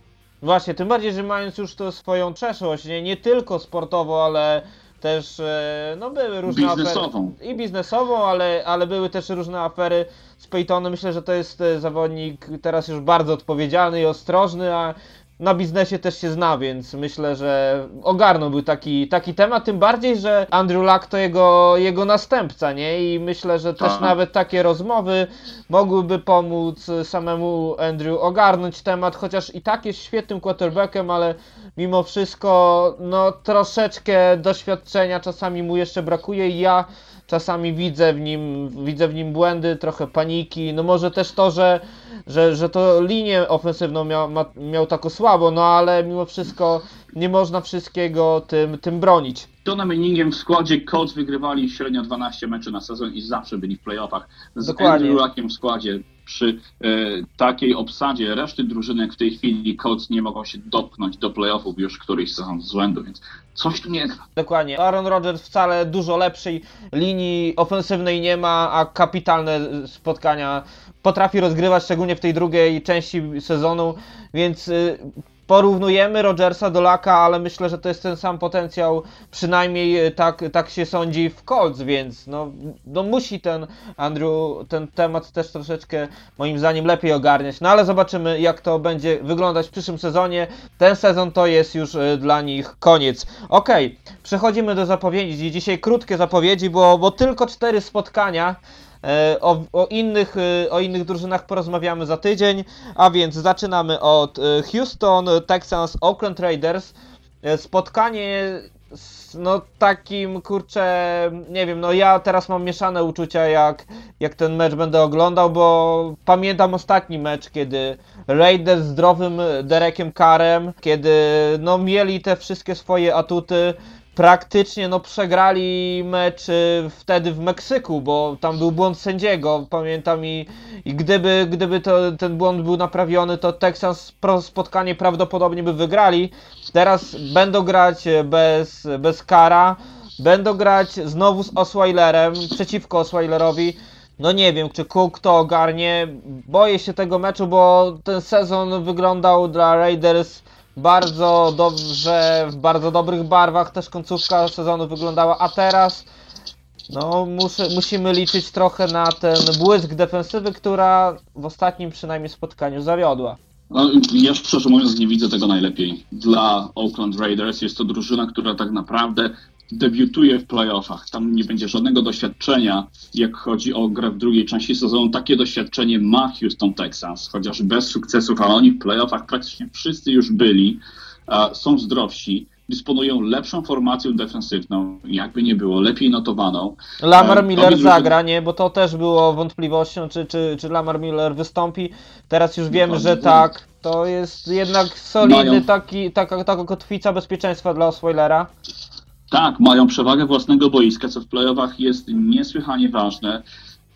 Speaker 2: Właśnie, tym bardziej, że mając już to swoją przeszłość, nie, nie tylko sportowo, ale też e, no były różne
Speaker 3: Biznesową.
Speaker 2: afery. I biznesową, ale, ale były też różne afery z Peytonem. Myślę, że to jest e, zawodnik teraz już bardzo odpowiedzialny i ostrożny, a na biznesie też się zna, więc myślę, że ogarnąłby taki, taki temat, tym bardziej, że Andrew Luck to jego, jego następca, nie? I myślę, że też
Speaker 3: Tak.
Speaker 2: nawet takie rozmowy mogłyby pomóc samemu Andrew ogarnąć temat, chociaż i tak jest świetnym quarterbackiem, ale mimo wszystko, no troszeczkę doświadczenia czasami mu jeszcze brakuje i ja czasami widzę w nim, widzę w nim błędy, trochę paniki, no może też to, że, że, że to linię ofensywną miał, ma, miał tako słabo, no ale mimo wszystko nie można wszystkiego tym, tym bronić.
Speaker 3: Johnem Manningiem w składzie Colts wygrywali średnio 12 meczy na sezon i zawsze byli w playoffach. Z
Speaker 2: Dokładnie.
Speaker 3: Andrew Luckiem w składzie przy e, takiej obsadzie reszty drużyny, jak w tej chwili Colts nie mogą się dopchnąć do playoffów już któryś sezon z rzędu, więc coś tu nie gra.
Speaker 2: Dokładnie. Aaron Rodgers wcale dużo lepszej linii ofensywnej nie ma, a kapitalne spotkania potrafi rozgrywać, szczególnie w tej drugiej części sezonu, więc y, porównujemy Rodgersa do Laka, ale myślę, że to jest ten sam potencjał, przynajmniej y, tak, tak się sądzi w Colts, więc no, no musi ten Andrew ten temat też troszeczkę moim zdaniem lepiej ogarniać, no ale zobaczymy jak to będzie wyglądać w przyszłym sezonie. Ten sezon to jest już y, dla nich koniec. Okej, przechodzimy do zapowiedzi. Dzisiaj krótkie zapowiedzi, bo, bo tylko cztery spotkania. E, O, o, innych, e, o innych drużynach porozmawiamy za tydzień, a więc zaczynamy od e, Houston Texans Oakland Raiders. Spotkanie z no takim kurczę, nie wiem, no ja teraz mam mieszane uczucia jak, jak ten mecz będę oglądał, bo pamiętam ostatni mecz, kiedy Raiders z zdrowym Derekiem Carem, kiedy no mieli te wszystkie swoje atuty, praktycznie no przegrali mecz y, wtedy w Meksyku, bo tam był błąd sędziego, pamiętam i, i gdyby, gdyby to, ten błąd był naprawiony, to Texans spotkanie prawdopodobnie by wygrali. Teraz będą grać y, bez, bez kara, będą grać znowu z Osweilerem, przeciwko Osweilerowi. No nie wiem, czy Cook to ogarnie. Boję się tego meczu, bo ten sezon wyglądał dla Raiders bardzo dobrze, w bardzo dobrych barwach. Też końcówka sezonu wyglądała, a teraz no musimy liczyć trochę na ten błysk defensywy, która w ostatnim przynajmniej spotkaniu zawiodła.
Speaker 3: No, ja szczerze mówiąc nie widzę tego najlepiej. Dla Oakland Raiders jest to drużyna, która tak naprawdę debiutuje w playoffach. Tam nie będzie żadnego doświadczenia, jak chodzi o grę w drugiej części sezonu. Takie doświadczenie ma Houston Texans, chociaż bez sukcesów, a oni w playoffach praktycznie wszyscy już byli, są zdrowsi, dysponują lepszą formacją defensywną, jakby nie było, lepiej notowaną.
Speaker 2: Lamar
Speaker 3: E,
Speaker 2: Miller zagra, nie? Bo to też było wątpliwością, czy, czy, czy Lamar Miller wystąpi. Teraz już wiemy, że
Speaker 3: Dokładnie.
Speaker 2: tak. To jest jednak solidny taki, taka, taka kotwica bezpieczeństwa dla Osweilera.
Speaker 3: Tak, mają przewagę własnego boiska, co w playoffach jest niesłychanie ważne.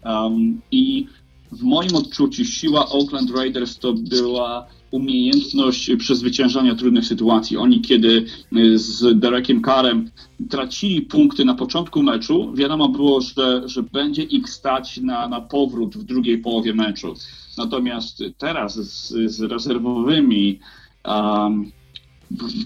Speaker 3: Um, I w moim odczuciu siła Oakland Raiders to była umiejętność przezwyciężania trudnych sytuacji. Oni kiedy y, z Derekiem Carem tracili punkty na początku meczu, wiadomo było, że, że będzie ich stać na, na powrót w drugiej połowie meczu. Natomiast teraz z, z rezerwowymi um,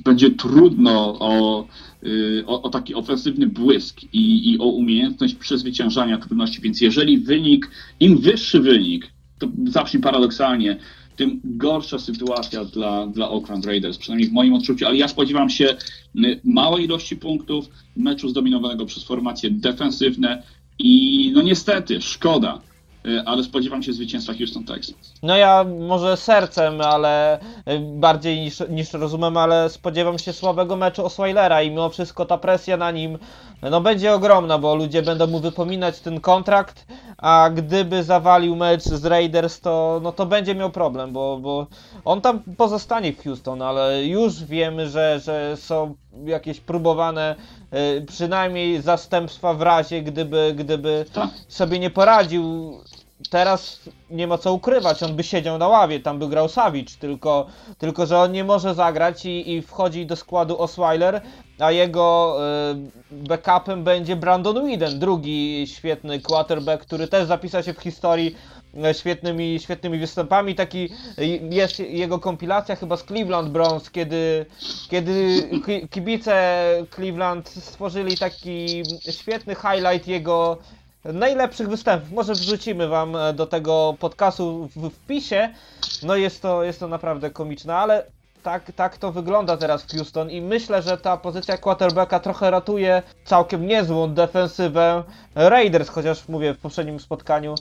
Speaker 3: będzie trudno o, y, o, o taki ofensywny błysk i, i o umiejętność przezwyciężania trudności. Więc jeżeli wynik, im wyższy wynik, to zawsze paradoksalnie, tym gorsza sytuacja dla, dla Oakland Raiders, przynajmniej w moim odczuciu, ale ja spodziewam się y, małej ilości punktów, meczu zdominowanego przez formacje defensywne i no niestety, szkoda. Y, ale spodziewam się zwycięstwa Houston Texans.
Speaker 2: No ja może sercem, ale y, bardziej niż, niż rozumem, ale spodziewam się słabego meczu Osweilera i mimo wszystko ta presja na nim no będzie ogromna, bo ludzie będą mu wypominać ten kontrakt, a gdyby zawalił mecz z Raiders, to, no to będzie miał problem, bo, bo on tam pozostanie w Houston, ale już wiemy, że, że są jakieś próbowane y, przynajmniej zastępstwa w razie, gdyby, gdyby
Speaker 3: Tak.
Speaker 2: sobie nie poradził. Teraz nie ma co ukrywać, on by siedział na ławie, tam by grał Savic, tylko, tylko że on nie może zagrać i, i wchodzi do składu Osweiler, a jego y, backupem będzie Brandon Whedon, drugi świetny quarterback, który też zapisał się w historii e, świetnymi, świetnymi występami. Taki y, jest jego kompilacja chyba z Cleveland Browns, kiedy, kiedy ki- kibice Cleveland stworzyli taki świetny highlight jego najlepszych występów. Może wrzucimy wam e, do tego podcastu w wpisie. No jest to, jest to naprawdę komiczne, ale tak, tak to wygląda teraz w Houston i myślę, że ta pozycja quarterbacka trochę ratuje całkiem niezłą defensywę Raiders, chociaż mówię w poprzednim spotkaniu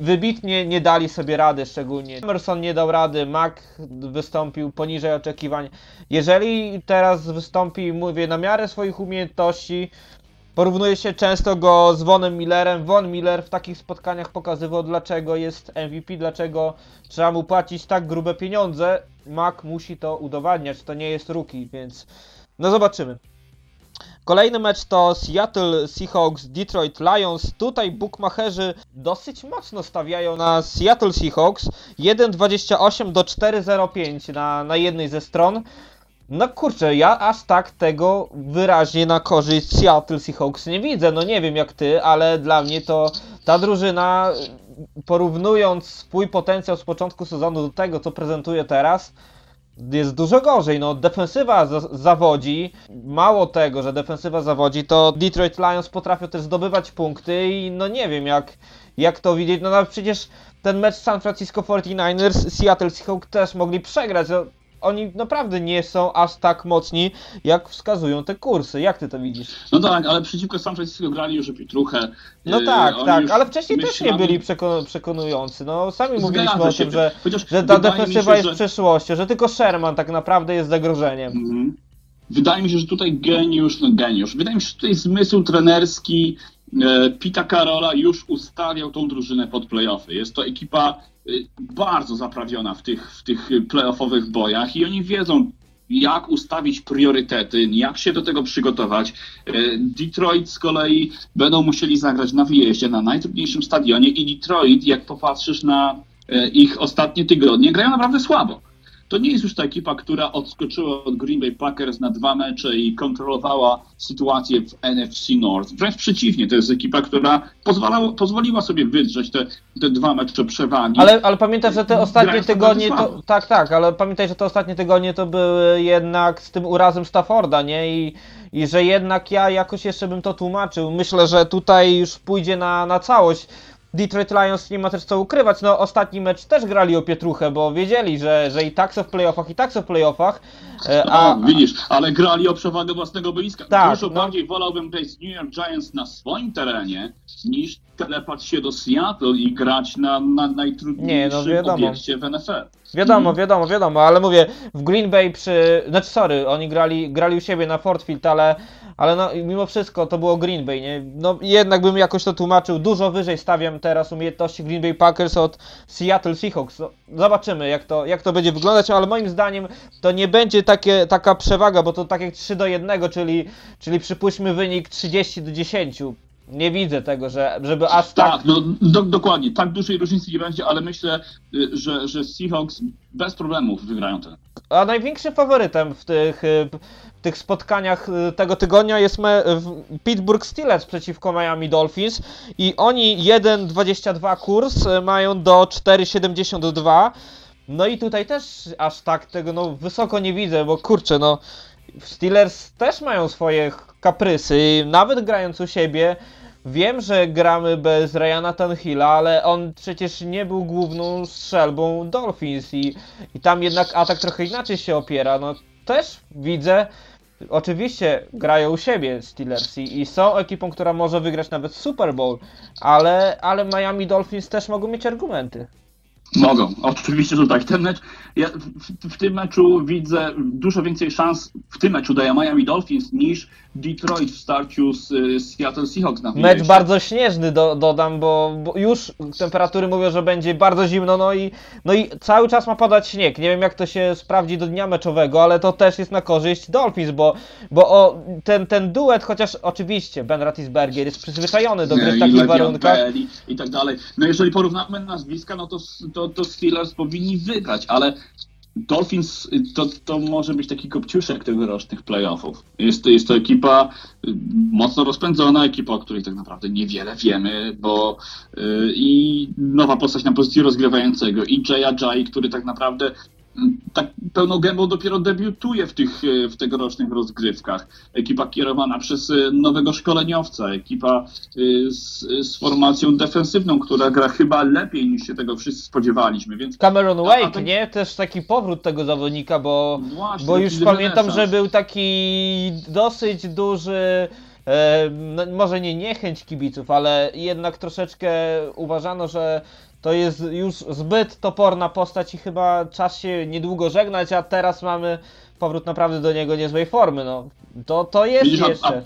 Speaker 2: wybitnie nie dali sobie rady, szczególnie Emerson nie dał rady, Mac wystąpił poniżej oczekiwań. Jeżeli teraz wystąpi, mówię, na miarę swoich umiejętności, Porównuje się często go z Vonem Millerem. Von Miller w takich spotkaniach pokazywał, dlaczego jest MVP, dlaczego trzeba mu płacić tak grube pieniądze. Mac musi to udowadniać, to nie jest rookie, więc no zobaczymy. Kolejny mecz to Seattle Seahawks Detroit Lions. Tutaj bookmacherzy dosyć mocno stawiają na Seattle Seahawks 1,28 do 4,05 na, na jednej ze stron. No kurczę, ja aż tak tego wyraźnie na korzyść Seattle Seahawks nie widzę. No nie wiem jak ty, ale dla mnie to ta drużyna, porównując swój potencjał z początku sezonu do tego, co prezentuje teraz, jest dużo gorzej. No, defensywa za zawodzi. Mało tego, że defensywa zawodzi, to Detroit Lions potrafią też zdobywać punkty i no nie wiem jak, jak to widzieć. No, no przecież ten mecz San Francisco 49ers, Seattle Seahawks też mogli przegrać. No, oni naprawdę nie są aż tak mocni, jak wskazują te kursy. Jak ty to widzisz?
Speaker 3: No tak, ale przeciwko San Francisco grali już trochę.
Speaker 2: No
Speaker 3: Yy,
Speaker 2: tak,
Speaker 3: oni
Speaker 2: tak, ale wcześniej też nie
Speaker 3: myślami-
Speaker 2: byli przeko przekonujący. No sami mówiliśmy
Speaker 3: Zgadza
Speaker 2: o
Speaker 3: się.
Speaker 2: tym, że, że ta defensywa jest
Speaker 3: że-
Speaker 2: przyszłością, że tylko Sherman tak naprawdę jest zagrożeniem.
Speaker 3: Mhm. Wydaje mi się, że tutaj geniusz, no geniusz. Wydaje mi się, że tutaj zmysł trenerski Pita Karola już ustawiał tą drużynę pod playoffy. Jest to ekipa e, bardzo zaprawiona w tych, w tych playoffowych bojach i oni wiedzą, jak ustawić priorytety, jak się do tego przygotować. E, Detroit z kolei będą musieli zagrać na wyjeździe na najtrudniejszym stadionie i Detroit, jak popatrzysz na e, ich ostatnie tygodnie, grają naprawdę słabo. To nie jest już ta ekipa, która odskoczyła od Green Bay Packers na dwa mecze i kontrolowała sytuację w NFC North. Wręcz przeciwnie, to jest ekipa, która pozwoliła sobie wydrzeć te, te dwa mecze przewagi.
Speaker 2: Ale, ale pamiętaj, że te ostatnie tygodnie to. Tak, tak, ale pamiętaj, że te ostatnie tygodnie to były jednak z tym urazem Stafforda, nie? I, I że jednak ja jakoś jeszcze bym to tłumaczył. Myślę, że tutaj już pójdzie na, na całość. Detroit Lions nie ma też co ukrywać. No, ostatni mecz też grali o pietruchę, bo wiedzieli, że, że i tak są w playoffach, i tak są w playoffach. E,
Speaker 3: A,
Speaker 2: A,
Speaker 3: widzisz, ale grali o przewagę własnego boiska.
Speaker 2: Tak,
Speaker 3: Dużo
Speaker 2: no.
Speaker 3: bardziej wolałbym grać z New York Giants na swoim terenie, niż telepać się do Seattle i grać na, na
Speaker 2: Nie,
Speaker 3: najtrudniejszym
Speaker 2: no
Speaker 3: obiekcie w NFL.
Speaker 2: Wiadomo, wiadomo, wiadomo, ale mówię, w Green Bay przy... Znaczy, sorry, oni grali, grali u siebie na Ford Field, ale, ale no, mimo wszystko to było Green Bay, nie? No jednak bym jakoś to tłumaczył, dużo wyżej stawiam teraz umiejętności Green Bay Packers od Seattle Seahawks. No, zobaczymy, jak to, jak to będzie wyglądać, ale moim zdaniem to nie będzie takie, taka przewaga, bo to tak jak 3 do 1, czyli, czyli przypuśćmy wynik 30 do 10. Nie widzę tego, że, żeby aż tak...
Speaker 3: Tak, no do, dokładnie, tak dużej różnicy nie będzie, ale myślę, y, że, że Seahawks bez problemów wygrają ten.
Speaker 2: A największym faworytem w tych, y, w tych spotkaniach y, tego tygodnia jest Pittsburgh Steelers przeciwko Miami Dolphins i oni 1,22 kurs mają do 4,72. No i tutaj też aż tak tego no wysoko nie widzę, bo kurczę no Steelers też mają swoje kaprysy, nawet grając u siebie. Wiem, że gramy bez Ryana Tanhilla, ale on przecież nie był główną strzelbą Dolphins i, i tam jednak atak trochę inaczej się opiera. No też widzę oczywiście grają u siebie Steelers i, i są ekipą, która może wygrać nawet Super Bowl, ale, ale Miami Dolphins też mogą mieć argumenty.
Speaker 3: Mogą, oczywiście, że tak. Ten mecz, ja w, w tym meczu widzę dużo więcej szans w tym meczu daje Miami Dolphins niż Detroit w starciu z, z Seattle Seahawks na
Speaker 2: Mecz bardzo śnieżny do, dodam, bo, bo już temperatury mówią, że będzie bardzo zimno, no i, no i cały czas ma padać śnieg. Nie wiem jak to się sprawdzi do dnia meczowego, ale to też jest na korzyść Dolphins, bo, bo o, ten, ten duet, chociaż oczywiście Ben Roethlisberger jest przyzwyczajony do gry w takich warunkach.
Speaker 3: I, i tak dalej. No jeżeli porównamy nazwiska, no to, to, to Steelers powinni wygrać, ale Dolphins to, to może być taki kopciuszek tegorocznych playoffów. Jest, jest to ekipa y, mocno rozpędzona, ekipa, o której tak naprawdę niewiele wiemy, bo y, i nowa postać na pozycji rozgrywającego, i Jaya Jai, który tak naprawdę tak pełną gębą dopiero debiutuje w tych y, w tegorocznych rozgrywkach. Ekipa kierowana przez y, nowego szkoleniowca, ekipa y, z, z formacją defensywną, która gra chyba lepiej niż się tego wszyscy spodziewaliśmy, więc
Speaker 2: Cameron
Speaker 3: A- a
Speaker 2: Wake,
Speaker 3: tak-
Speaker 2: nie? Też taki powrót tego zawodnika, bo,
Speaker 3: Właśnie,
Speaker 2: bo już pamiętam,
Speaker 3: renesans.
Speaker 2: że był taki dosyć duży, e, no, może nie niechęć kibiców, ale jednak troszeczkę uważano, że to jest już zbyt toporna postać i chyba czas się niedługo żegnać, a teraz mamy powrót naprawdę do niego niezłej formy, no. To, to jest
Speaker 3: Widzisz, a, a,
Speaker 2: jeszcze.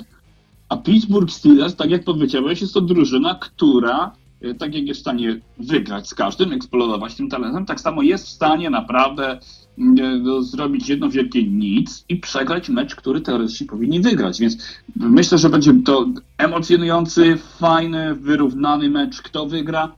Speaker 3: a Pittsburgh Steelers, tak jak powiedziałeś, jest to drużyna, która e, tak jak jest w stanie wygrać z każdym, eksplodować tym talentem, tak samo jest w stanie naprawdę mm, no, zrobić jedno wielkie nic i przegrać mecz, który teoretycznie powinni wygrać. Więc myślę, że będzie to emocjonujący, fajny, wyrównany mecz. Kto wygra?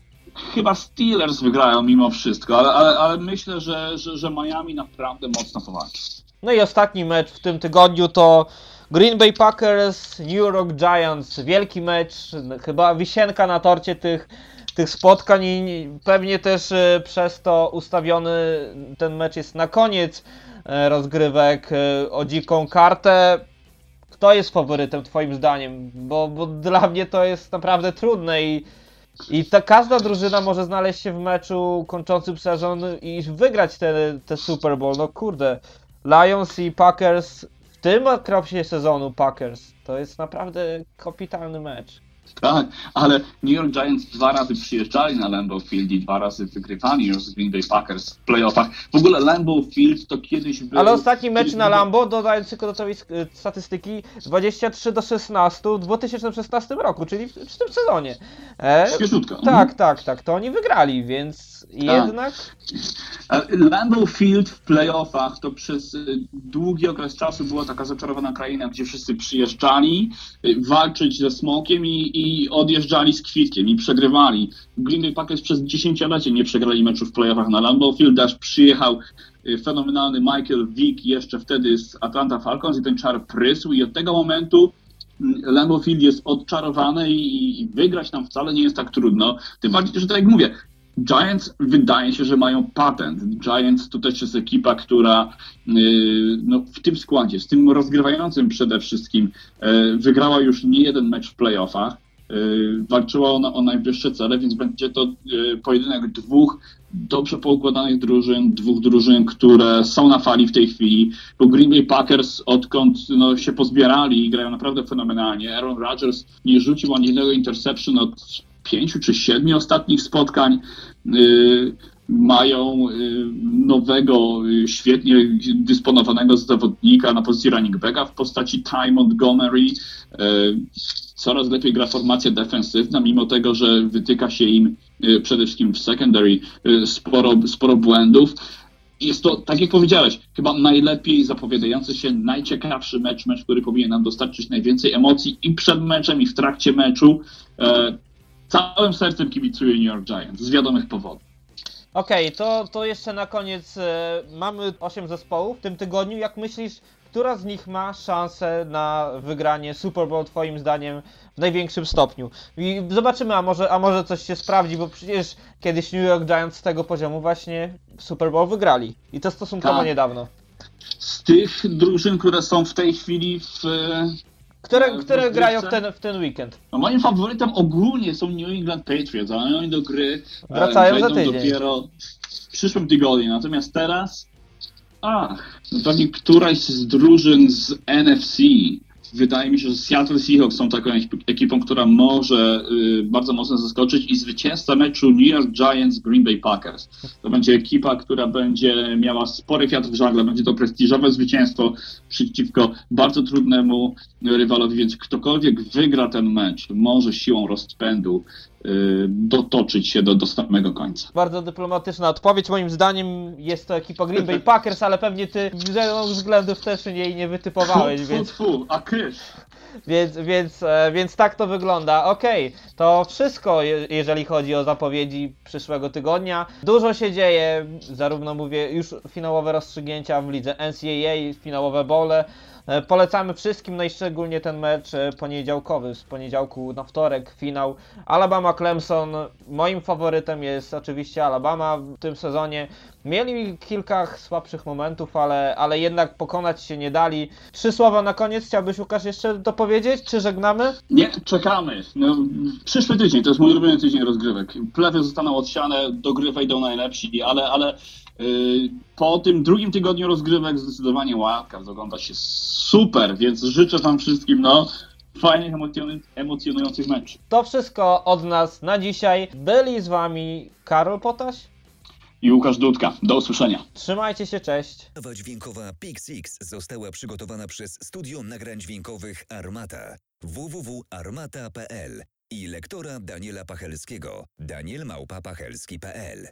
Speaker 3: Chyba Steelers wygrają mimo wszystko, ale, ale, ale myślę, że, że, że Miami naprawdę mocno powalczy.
Speaker 2: No i ostatni mecz w tym tygodniu to Green Bay Packers, New York Giants. Wielki mecz, chyba wisienka na torcie tych, tych spotkań i pewnie też e, przez to ustawiony ten mecz jest na koniec e, rozgrywek e, o dziką kartę. Kto jest faworytem twoim zdaniem? Bo, bo dla mnie to jest naprawdę trudne i, i ta każda drużyna może znaleźć się w meczu kończącym sezon i wygrać te, te Super Bowl. No kurde, Lions i Packers w tym okresie sezonu Packers to jest naprawdę kapitalny mecz.
Speaker 3: Tak, ale New York Giants dwa razy przyjeżdżali na Lambeau Field i dwa razy wygrywali już z Green Bay Packers w playoffach. W ogóle Lambeau Field to kiedyś był...
Speaker 2: Ale ostatni mecz na Lambo, dodając tylko do sk- statystyki, 23 do 16 w 2016 roku, czyli w, w tym sezonie. E,
Speaker 3: Świeżutko.
Speaker 2: tak, tak, tak, to oni wygrali, więc jednak
Speaker 3: E, Lambeau Field w playoffach to przez e, długi okres czasu była taka zaczarowana kraina, gdzie wszyscy przyjeżdżali e, walczyć ze smokiem i, i odjeżdżali z kwitkiem i przegrywali. Green Bay Packers przez dziesięciolecie nie przegrali meczu w playoffach na Lambeau Field, aż przyjechał e, fenomenalny Michael Vick jeszcze wtedy z Atlanta Falcons i ten czar prysł i od tego momentu mm, Lambeau Field jest odczarowany i, i wygrać tam wcale nie jest tak trudno. Tym bardziej, że tak jak mówię, Giants wydaje się, że mają patent. Giants to też jest ekipa, która yy, no, w tym składzie, z tym rozgrywającym przede wszystkim, yy, wygrała już nie jeden mecz w playoffach. Yy, walczyła ona o najwyższe cele, więc będzie to yy, pojedynek dwóch dobrze poukładanych drużyn, dwóch drużyn, które są na fali w tej chwili. Bo Green Bay Packers, odkąd no, się pozbierali i grają naprawdę fenomenalnie, Aaron Rodgers nie rzucił ani jednego interception od pięciu czy siedmiu ostatnich spotkań. Yy, mają nowego, świetnie dysponowanego zawodnika na pozycji running backa w postaci Ty Montgomery. Coraz lepiej gra formacja defensywna, mimo tego, że wytyka się im yy, przede wszystkim w secondary yy, sporo, sporo błędów. Jest to, tak jak powiedziałeś, chyba najlepiej zapowiadający się, najciekawszy mecz, mecz, który powinien nam dostarczyć najwięcej emocji i przed meczem, i w trakcie meczu. E, całym sercem kibicuję New York Giants, z wiadomych powodów.
Speaker 2: Okej, to, to jeszcze na koniec e, mamy 8 zespołów w tym tygodniu. Jak myślisz, która z nich ma szansę na wygranie Super Bowl twoim zdaniem w największym stopniu? I zobaczymy, a może, a może coś się sprawdzi, bo przecież kiedyś New York Giants z tego poziomu właśnie Super Bowl wygrali. I to stosunkowo
Speaker 3: Tak.
Speaker 2: niedawno.
Speaker 3: Z tych drużyn, które są w tej chwili w.
Speaker 2: Które, które grają w ten, w ten weekend?
Speaker 3: No moim faworytem ogólnie są New England Patriots, ale oni do gry e,
Speaker 2: Wracają za tydzień.
Speaker 3: dopiero w przyszłym tygodniu. Natomiast teraz Ach, pewnie któraś z drużyn z NFC. Wydaje mi się, że Seattle Seahawks są taką ekip- ekipą, która może y, bardzo mocno zaskoczyć i zwycięzca meczu New York Giants Green Bay Packers. To będzie ekipa, która będzie miała spory wiatr w żagle, będzie to prestiżowe zwycięstwo przeciwko bardzo trudnemu rywalowi, więc ktokolwiek wygra ten mecz, może siłą rozpędu dotoczyć się do, do samego końca.
Speaker 2: Bardzo dyplomatyczna odpowiedź. Moim zdaniem jest to ekipa Green Bay Packers, ale pewnie ty z wielu względów też jej nie wytypowałeś, więc,
Speaker 3: fu, fu, a kysz!
Speaker 2: więc, więc, e, więc tak to wygląda. Okej, to wszystko, je- jeżeli chodzi o zapowiedzi przyszłego tygodnia. Dużo się dzieje, zarówno mówię, już finałowe rozstrzygnięcia w lidze NCAA, finałowe bowle. E, Polecamy wszystkim, no i szczególnie ten mecz e, poniedziałkowy, z poniedziałku na wtorek, finał Alabama-Clemson. Moim faworytem jest oczywiście Alabama w tym sezonie. Mieli kilka słabszych momentów, ale, ale jednak pokonać się nie dali. Trzy słowa na koniec, chciałbyś Łukasz jeszcze dopowiedzieć, czy żegnamy?
Speaker 3: Nie, czekamy. No, przyszły tydzień, to jest mój ulubiony tydzień rozgrywek. Plefy zostaną odsiane, do gry wejdą najlepsi, ale, ale po tym drugim tygodniu rozgrywek zdecydowanie Wildcard ogląda się super, więc życzę wam wszystkim, no, fajnych, emocjonu- emocjonujących meczów.
Speaker 2: To wszystko od nas na dzisiaj. Byli z wami Karol Potaś.
Speaker 3: I Łukasz Dudka. Do usłyszenia.
Speaker 2: Trzymajcie się, cześć.
Speaker 1: Nowa dźwiękowa Pixix została przygotowana przez Studio Nagrań Dźwiękowych Armata www.armata.pl i lektora Daniela Pachelskiego danielmałpapachelski.pl